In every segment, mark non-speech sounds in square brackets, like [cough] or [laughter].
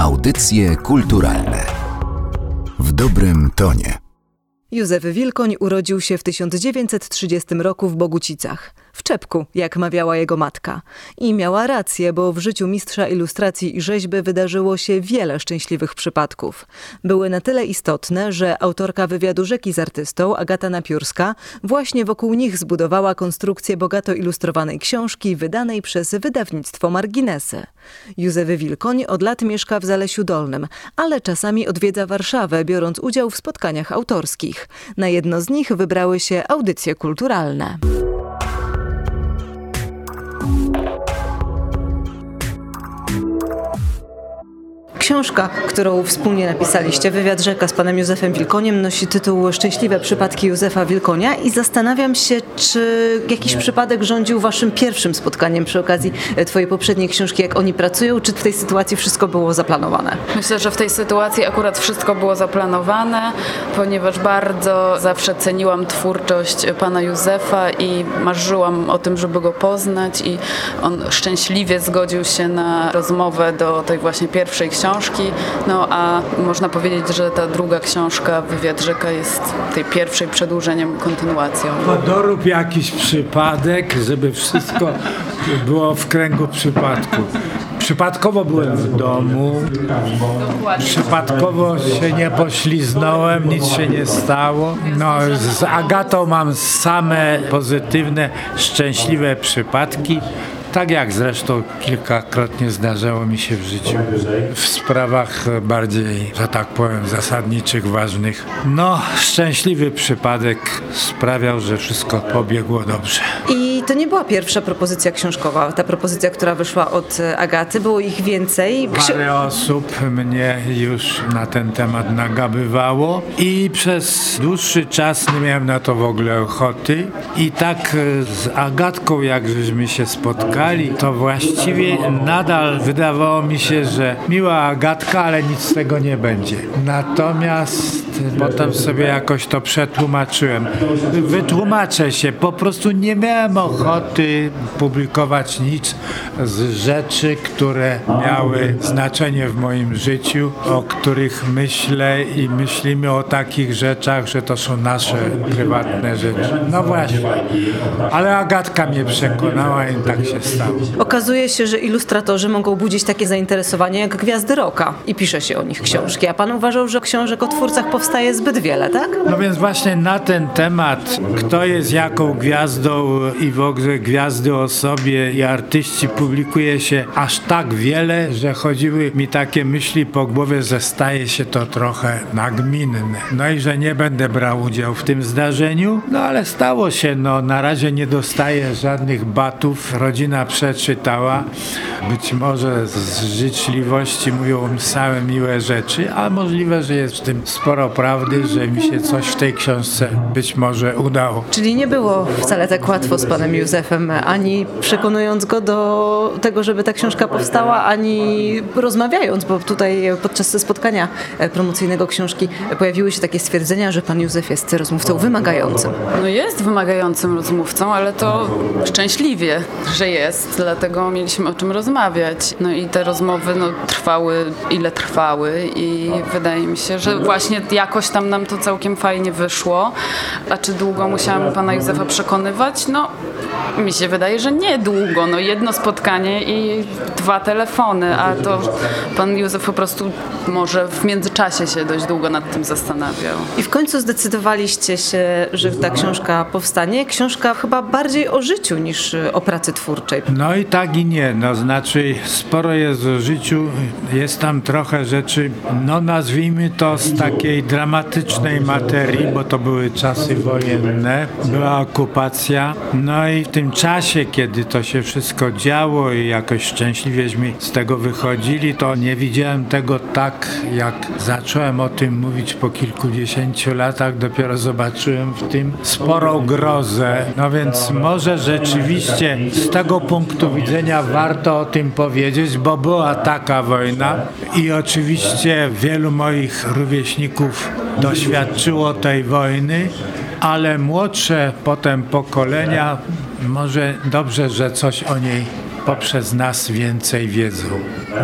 Audycje kulturalne w dobrym tonie. Józef Wilkoń urodził się w 1930 roku w Bogucicach, w Czepku, jak mawiała jego matka. I miała rację, bo w życiu mistrza ilustracji i rzeźby wydarzyło się wiele szczęśliwych przypadków. Były na tyle istotne, że autorka wywiadu Rzeki z artystą, Agata Napiórska, właśnie wokół nich zbudowała konstrukcję bogato ilustrowanej książki wydanej przez wydawnictwo Marginesy. Józef Wilkoń od lat mieszka w Zalesiu Dolnym, ale czasami odwiedza Warszawę, biorąc udział w spotkaniach autorskich. Na jedno z nich wybrały się audycje kulturalne. Książka, którą wspólnie napisaliście, Wywiad Rzeka z panem Józefem Wilkoniem, nosi tytuł Szczęśliwe przypadki Józefa Wilkonia i zastanawiam się, czy jakiś przypadek rządził waszym pierwszym spotkaniem przy okazji e, twojej poprzedniej książki, jak oni pracują, czy w tej sytuacji wszystko było zaplanowane? Myślę, że w tej sytuacji akurat wszystko było zaplanowane, ponieważ bardzo zawsze ceniłam twórczość pana Józefa i marzyłam o tym, żeby go poznać i on szczęśliwie zgodził się na rozmowę do tej właśnie pierwszej książki książki, no a można powiedzieć, że ta druga książka, Wywiad Rzeka, jest tej pierwszej przedłużeniem, kontynuacją. Dorób jakiś przypadek, żeby wszystko było w kręgu przypadku. Przypadkowo byłem w domu, przypadkowo się nie pośliznąłem, nic się nie stało. No, z Agatą mam same pozytywne, szczęśliwe przypadki. Tak jak zresztą kilkakrotnie zdarzało mi się w życiu. W sprawach bardziej, że tak powiem, zasadniczych, ważnych. No, szczęśliwy przypadek sprawiał, że wszystko pobiegło dobrze. I to nie była pierwsza propozycja książkowa, ta propozycja, która wyszła od Agaty. Było ich więcej. Parę osób mnie już na ten temat nagabywało i przez dłuższy czas nie miałem na to w ogóle ochoty. I tak z Agatką, jak żeśmy się spotkali, to właściwie nadal wydawało mi się, że miła Agatka, ale nic z tego nie będzie. Natomiast potem sobie jakoś to przetłumaczyłem. Wytłumaczę się, po prostu nie miałem ochoty publikować nic z rzeczy, które miały znaczenie w moim życiu, o których myślę i myślimy o takich rzeczach, że to są nasze prywatne rzeczy. No właśnie. Ale Agatka mnie przekonała i tak się stało. Okazuje się, że ilustratorzy mogą budzić takie zainteresowanie jak gwiazdy roka i pisze się o nich książki. A pan uważał, że książek o twórcach powstaje zbyt wiele, tak? No więc właśnie na ten temat, kto jest jaką gwiazdą i w ogóle gwiazdy o sobie i artyści publikuje się aż tak wiele, że chodziły mi takie myśli po głowie, że staje się to trochę nagminne. No i że nie będę brał udziału w tym zdarzeniu, no ale stało się, no na razie nie dostaję żadnych batów. Rodzina przeczytała. Być może z życzliwości mówią same miłe rzeczy, a możliwe, że jest w tym sporo prawdy, że mi się coś w tej książce być może udało. Czyli nie było wcale tak łatwo z panem Józefem, ani przekonując go do tego, żeby ta książka powstała, ani rozmawiając, bo tutaj podczas spotkania promocyjnego książki pojawiły się takie stwierdzenia, że pan Józef jest rozmówcą wymagającym. No jest wymagającym rozmówcą, ale to szczęśliwie, że jest, dlatego mieliśmy o czym rozmawiać. No i te rozmowy no, trwały ile trwały i wydaje mi się, że właśnie jakoś tam nam to całkiem fajnie wyszło. A czy długo musiałam pana Józefa przekonywać? No mi się wydaje, że nie długo. No jedno spotkanie i dwa telefony, a to pan Józef po prostu może w międzyczasie się dość długo nad tym zastanawiał. I w końcu zdecydowaliście się, że ta książka powstanie. Książka chyba bardziej o życiu niż o pracy twórczej. No i tak i nie. No znaczy sporo jest o życiu. Jest tam trochę rzeczy, no nazwijmy to z takiej dramatycznej materii, bo to były czasy wojenne. Była okupacja. No i w tym czasie, kiedy to się wszystko działo i jakoś szczęśliwieśmy z tego wychodzili, to nie widziałem tego tak, jak zacząłem o tym mówić po kilkudziesięciu latach. Dopiero zobaczyłem w tym sporą grozę. No więc może rzeczywiście z tego punktu widzenia warto o tym powiedzieć, bo była taka wojna i oczywiście wielu moich rówieśników doświadczyło tej wojny, ale młodsze potem pokolenia może dobrze, że coś o niej poprzez nas więcej wiedzą.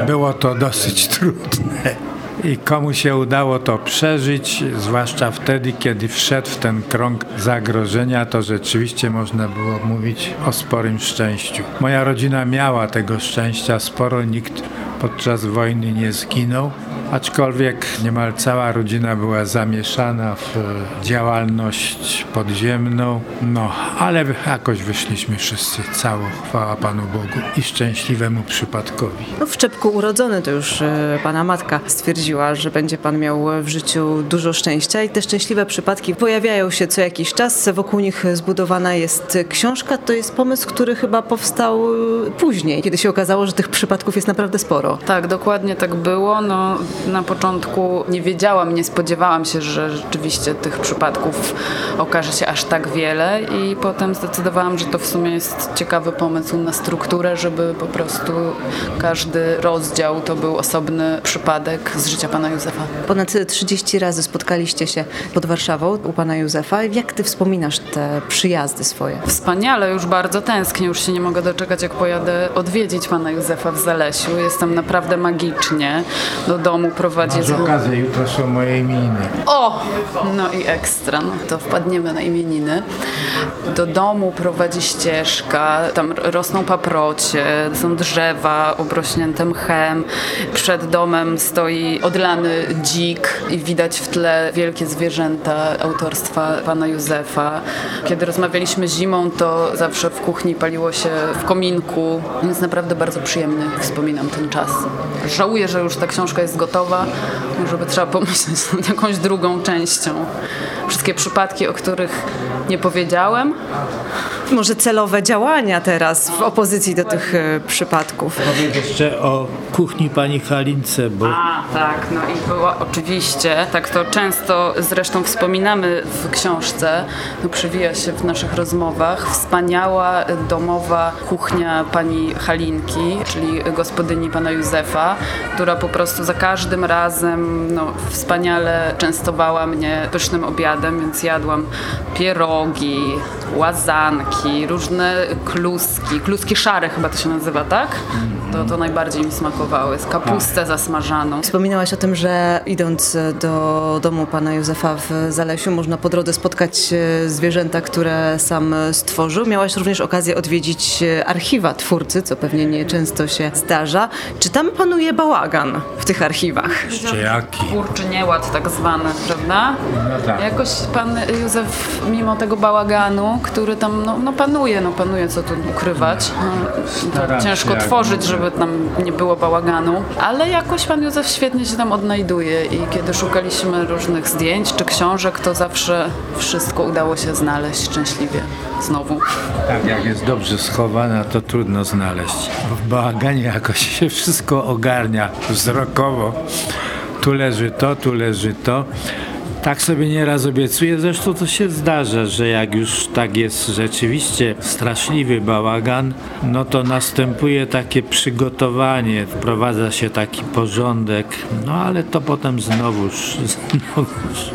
było to dosyć [laughs] trudne. I komu się udało to przeżyć, zwłaszcza wtedy, kiedy wszedł w ten krąg zagrożenia, to rzeczywiście można było mówić o sporym szczęściu. Moja rodzina miała tego szczęścia sporo, nikt podczas wojny nie zginął aczkolwiek niemal cała rodzina była zamieszana w działalność podziemną, no ale jakoś wyszliśmy wszyscy cało, chwała Panu Bogu i szczęśliwemu przypadkowi. No w Czepku urodzony to już e, Pana matka stwierdziła, że będzie Pan miał w życiu dużo szczęścia i te szczęśliwe przypadki pojawiają się co jakiś czas. Wokół nich zbudowana jest książka. To jest pomysł, który chyba powstał e, później, kiedy się okazało, że tych przypadków jest naprawdę sporo. Tak, dokładnie tak było. No, na początku nie wiedziałam, nie spodziewałam się, że rzeczywiście tych przypadków okaże się aż tak wiele i potem zdecydowałam, że to w sumie jest ciekawy pomysł na strukturę, żeby po prostu każdy rozdział to był osobny przypadek z życia pana Józefa. Ponad 30 razy spotkaliście się pod Warszawą u pana Józefa. Jak ty wspominasz te przyjazdy swoje? Wspaniale, już bardzo tęsknię, już się nie mogę doczekać, jak pojadę odwiedzić pana Józefa w Zalesiu. Jestem naprawdę magicznie do domu prowadzi. Masz okazję, jutro są moje imieniny. O! No i ekstra, no to wpadniemy na imieniny. Do domu prowadzi ścieżka, tam rosną paprocie, są drzewa obrośnięte mchem. Przed domem stoi odlany dzik i widać w tle wielkie zwierzęta autorstwa pana Józefa. Kiedy rozmawialiśmy zimą, to zawsze w kuchni paliło się w kominku, więc naprawdę bardzo przyjemny wspominam ten czas. Żałuję, że już ta książka jest gotowa, może by trzeba pomyśleć nad jakąś drugą częścią. Wszystkie przypadki, o których nie powiedziałem. Może celowe działania teraz w opozycji do tych e, przypadków. Powiedz jeszcze o kuchni pani Halince, bo... A, tak, no i była oczywiście, tak to często zresztą wspominamy w książce, no przewija się w naszych rozmowach, wspaniała domowa kuchnia pani Halinki, czyli gospodyni pana Józefa, która po prostu za każdym razem no, wspaniale częstowała mnie pysznym obiadem, więc jadłam pierogi, łazanki, różne kluski, kluski szare chyba to się nazywa, tak? To, to najbardziej mi smakowały, z kapustę zasmażaną. Wspominałaś o tym, że idąc do domu pana Józefa w Zalesiu można po drodze spotkać e, zwierzęta, które sam stworzył. Miałaś również okazję odwiedzić e, archiwa twórcy, co pewnie nieczęsto się zdarza. Czy tam panuje bałagan w tych archiwach? Jeszcze jaki? Kurczy nieład tak zwany, prawda? No tak. Jakoś pan Józef, mimo tego bałaganu, który tam no, no panuje, no panuje, co tu ukrywać. No, się ciężko tworzyć, żeby tam nie było bałaganu, ale jakoś pan Józef świetnie się tam odnajduje i kiedy szukaliśmy różnych zdjęć czy książek, to zawsze wszystko udało się znaleźć szczęśliwie. Znowu. Tak, jak jest dobrze schowana, to trudno znaleźć. W bałaganie jakoś się wszystko ogarnia wzrokowo. Tu leży to, tu leży to. Tak sobie nieraz obiecuję, zresztą to się zdarza, że jak już tak jest rzeczywiście straszliwy bałagan, no to następuje takie przygotowanie, wprowadza się taki porządek, no ale to potem znowuż, znowuż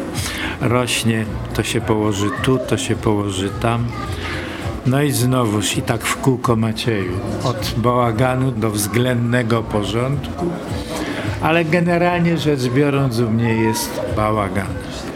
rośnie, to się położy tu, to się położy tam. No i znowuż i tak w kółko Macieju. Od bałaganu do względnego porządku, ale generalnie rzecz biorąc u mnie jest bałagan.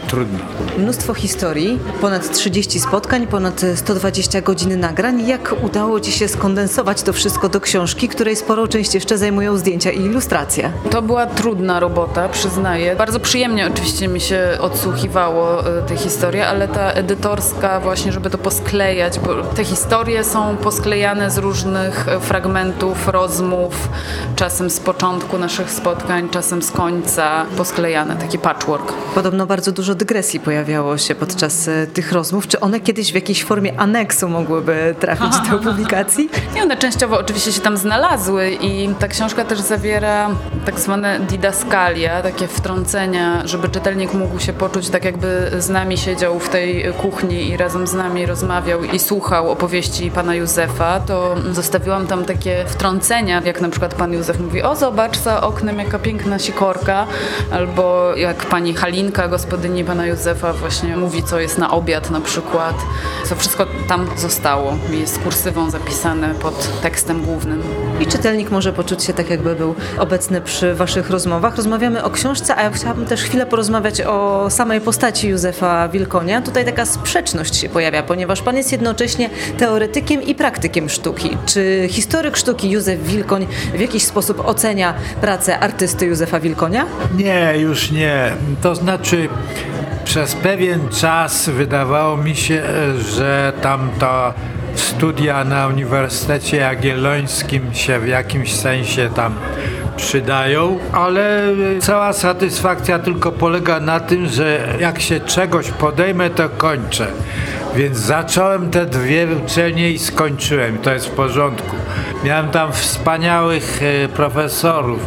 Trudno. Mnóstwo historii, ponad 30 spotkań, ponad 120 godzin nagrań. Jak udało Ci się skondensować to wszystko do książki, której sporą część jeszcze zajmują zdjęcia i ilustracje? To była trudna robota, przyznaję. Bardzo przyjemnie oczywiście mi się odsłuchiwało e, te historie, ale ta edytorska właśnie, żeby to posklejać, bo te historie są posklejane z różnych e, fragmentów, rozmów, czasem z początku naszych spotkań, czasem z końca, posklejane, taki patchwork. Podobno bardzo dużo dygresji pojawiało się podczas e, tych rozmów. Czy one kiedyś w jakiejś formie aneksu mogłyby trafić do [laughs] publikacji? I one częściowo oczywiście się tam znalazły i ta książka też zawiera tak zwane didaskalia, takie wtrącenia, żeby czytelnik mógł się poczuć tak jakby z nami siedział w tej kuchni i razem z nami rozmawiał i słuchał opowieści pana Józefa, to zostawiłam tam takie wtrącenia, jak na przykład pan Józef mówi, o zobacz za oknem jaka piękna sikorka, albo jak pani Halinka, gospodyni pana Józefa właśnie mówi, co jest na obiad na przykład. To wszystko tam zostało. Jest kursywą zapisane pod tekstem głównym. I czytelnik może poczuć się tak, jakby był obecny przy waszych rozmowach. Rozmawiamy o książce, a ja chciałabym też chwilę porozmawiać o samej postaci Józefa Wilkonia. Tutaj taka sprzeczność się pojawia, ponieważ pan jest jednocześnie teoretykiem i praktykiem sztuki. Czy historyk sztuki Józef Wilkoń w jakiś sposób ocenia pracę artysty Józefa Wilkonia? Nie, już nie. To znaczy przez pewien czas wydawało mi się, że tamto studia na Uniwersytecie Jagiellońskim się w jakimś sensie tam przydają, ale cała satysfakcja tylko polega na tym, że jak się czegoś podejmę, to kończę. Więc zacząłem te dwie uczelnie i skończyłem. To jest w porządku. Miałem tam wspaniałych e, profesorów,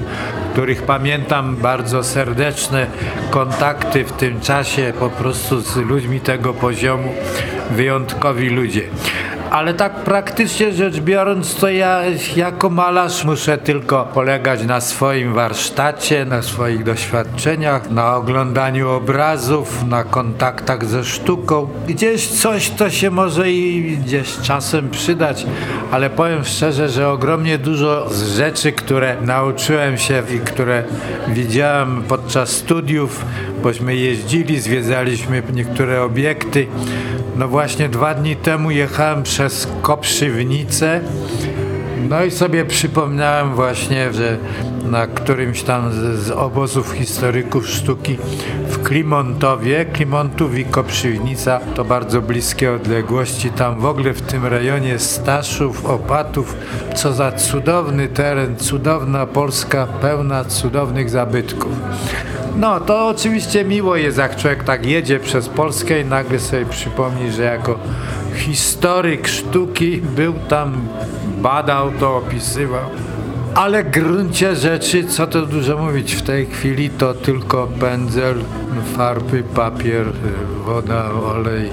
których pamiętam bardzo serdeczne kontakty w tym czasie po prostu z ludźmi tego poziomu, wyjątkowi ludzie. Ale tak praktycznie rzecz biorąc, to ja jako malarz muszę tylko polegać na swoim warsztacie, na swoich doświadczeniach, na oglądaniu obrazów, na kontaktach ze sztuką. Gdzieś coś to się może i gdzieś czasem przydać, ale powiem szczerze, że ogromnie dużo z rzeczy, które nauczyłem się i które widziałem podczas studiów, bośmy jeździli, zwiedzaliśmy niektóre obiekty. No właśnie dwa dni temu jechałem przez Koprzywnicę, no i sobie przypomniałem właśnie, że na którymś tam z, z obozów historyków sztuki w Klimontowie, Klimontów i Koprzywnica to bardzo bliskie odległości, tam w ogóle w tym rejonie Staszów, Opatów, co za cudowny teren, cudowna Polska pełna cudownych zabytków. No, to oczywiście miło jest, jak człowiek tak jedzie przez Polskę i nagle sobie przypomni, że jako historyk sztuki był tam, badał to, opisywał. Ale w gruncie rzeczy, co to dużo mówić, w tej chwili to tylko pędzel, farby, papier, woda, olej.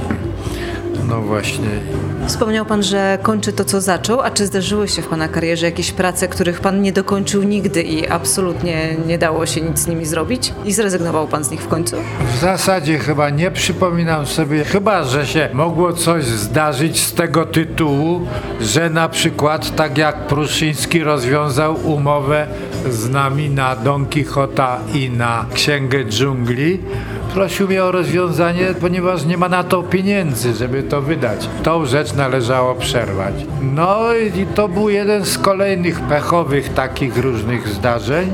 No właśnie. Wspomniał Pan, że kończy to, co zaczął, a czy zdarzyły się w Pana karierze jakieś prace, których Pan nie dokończył nigdy i absolutnie nie dało się nic z nimi zrobić i zrezygnował Pan z nich w końcu? W zasadzie chyba nie przypominam sobie, chyba że się mogło coś zdarzyć z tego tytułu, że na przykład tak jak Pruszyński rozwiązał umowę z nami na Don Quixota i na Księgę Dżungli, prosił mnie o rozwiązanie, ponieważ nie ma na to pieniędzy, żeby to wydać. Tą rzecz należało przerwać. No i to był jeden z kolejnych pechowych takich różnych zdarzeń.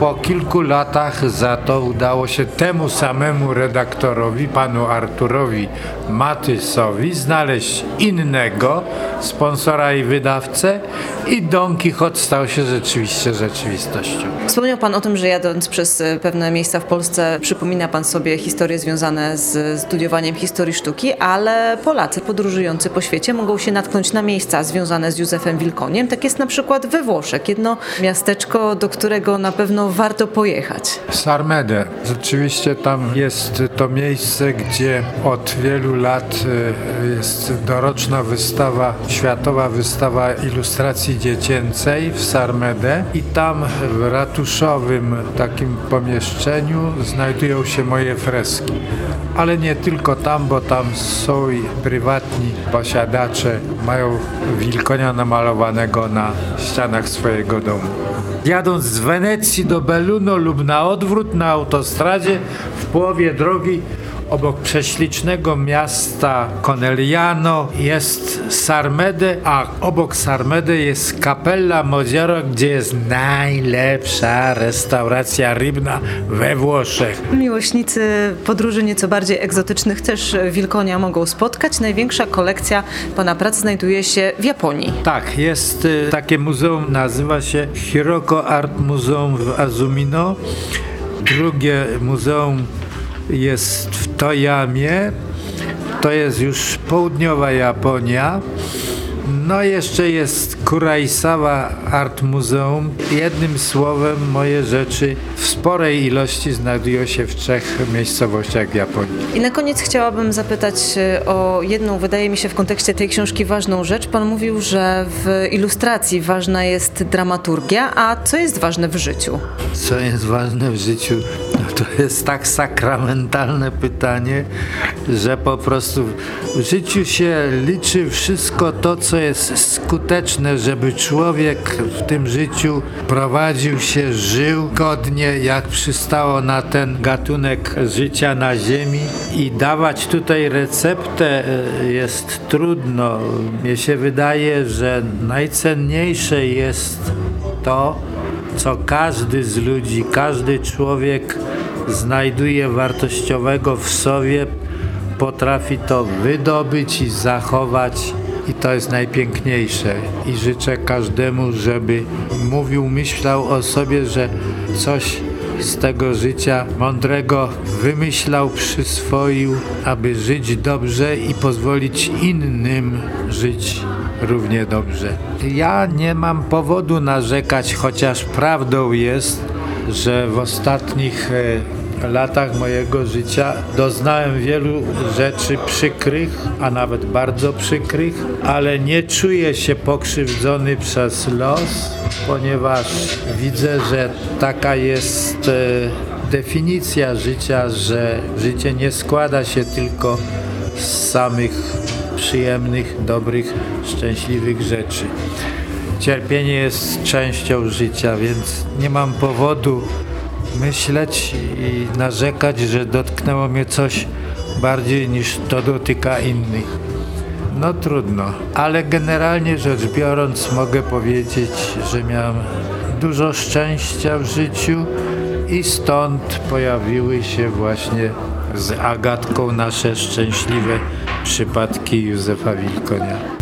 Po kilku latach za to udało się temu samemu redaktorowi, panu Arturowi Matysowi, znaleźć innego sponsora i wydawcę i Don Quixote stał się rzeczywiście rzeczywistością. Wspomniał Pan o tym, że jadąc przez e, pewne miejsca w Polsce przypomina Pan sobie historie związane z studiowaniem historii sztuki, ale Polacy podróżujący po świecie mogą się natknąć na miejsca związane z Józefem Wilkoniem. Tak jest na przykład we Włoszech, jedno miasteczko, do którego na pewno warto pojechać. Sarmede. Rzeczywiście tam jest to miejsce, gdzie od wielu lat e, jest doroczna wystawa, światowa wystawa ilustracji dziecięcej w Sarmede i tam w ratuszowym takim pomieszczeniu znajdują się moje freski. Ale nie tylko tam, bo tam są i prywatni posiadacze, mają wilkonia namalowanego na ścianach swojego domu. Jadąc z Wenecji do Belluno lub na odwrót na autostradzie w połowie drogi obok prześlicznego miasta Conegliano jest Sarmede, a obok Sarmede jest Capella Modiaro, gdzie jest najlepsza restauracja rybna we Włoszech. Miłośnicy podróży nieco bardziej egzotycznych też Wilkonia mogą spotkać. Największa kolekcja Pana prac znajduje się w Japonii. Tak, jest y, takie muzeum, nazywa się Hiroko Art Museum w Azumino. Drugie muzeum jest w Toyamie. To jest już południowa Japonia. No jeszcze jest Kuraisawa Art Museum. Jednym słowem moje rzeczy w sporej ilości znajdują się w trzech miejscowościach w Japonii. I na koniec chciałabym zapytać e, o jedną, wydaje mi się w kontekście tej książki ważną rzecz. Pan mówił, że w ilustracji ważna jest dramaturgia, a co jest ważne w życiu? Co jest ważne w życiu? No to jest tak sakramentalne pytanie, że po prostu w życiu się liczy wszystko to, co jest skuteczne, żeby człowiek w tym życiu prowadził się, żył godnie, jak przystało na ten gatunek życia na ziemi i dawać tutaj receptę e, jest trudno. Mnie się wydaje, że najcenniejsze jest to, co każdy z ludzi, każdy człowiek znajduje wartościowego w sobie, potrafi to wydobyć i zachować. I to jest najpiękniejsze. I życzę każdemu, żeby mówił, myślał o sobie, że coś z tego życia mądrego wymyślał, przyswoił, aby żyć dobrze i pozwolić innym żyć równie dobrze. Ja nie mam powodu narzekać, chociaż prawdą jest, że w ostatnich e, latach mojego życia doznałem wielu rzeczy przykrych, a nawet bardzo przykrych, ale nie czuję się pokrzywdzony przez los, ponieważ widzę, że taka jest e, definicja życia, że życie nie składa się tylko z samych przyjemnych, dobrych, szczęśliwych rzeczy. Cierpienie jest częścią życia, więc nie mam powodu myśleć i narzekać, że dotknęło mnie coś bardziej niż to dotyka innych. No trudno, ale generalnie rzecz biorąc mogę powiedzieć, że miałem dużo szczęścia w życiu i stąd pojawiły się właśnie z Agatką nasze szczęśliwe przypadki Józefa Wilkonia.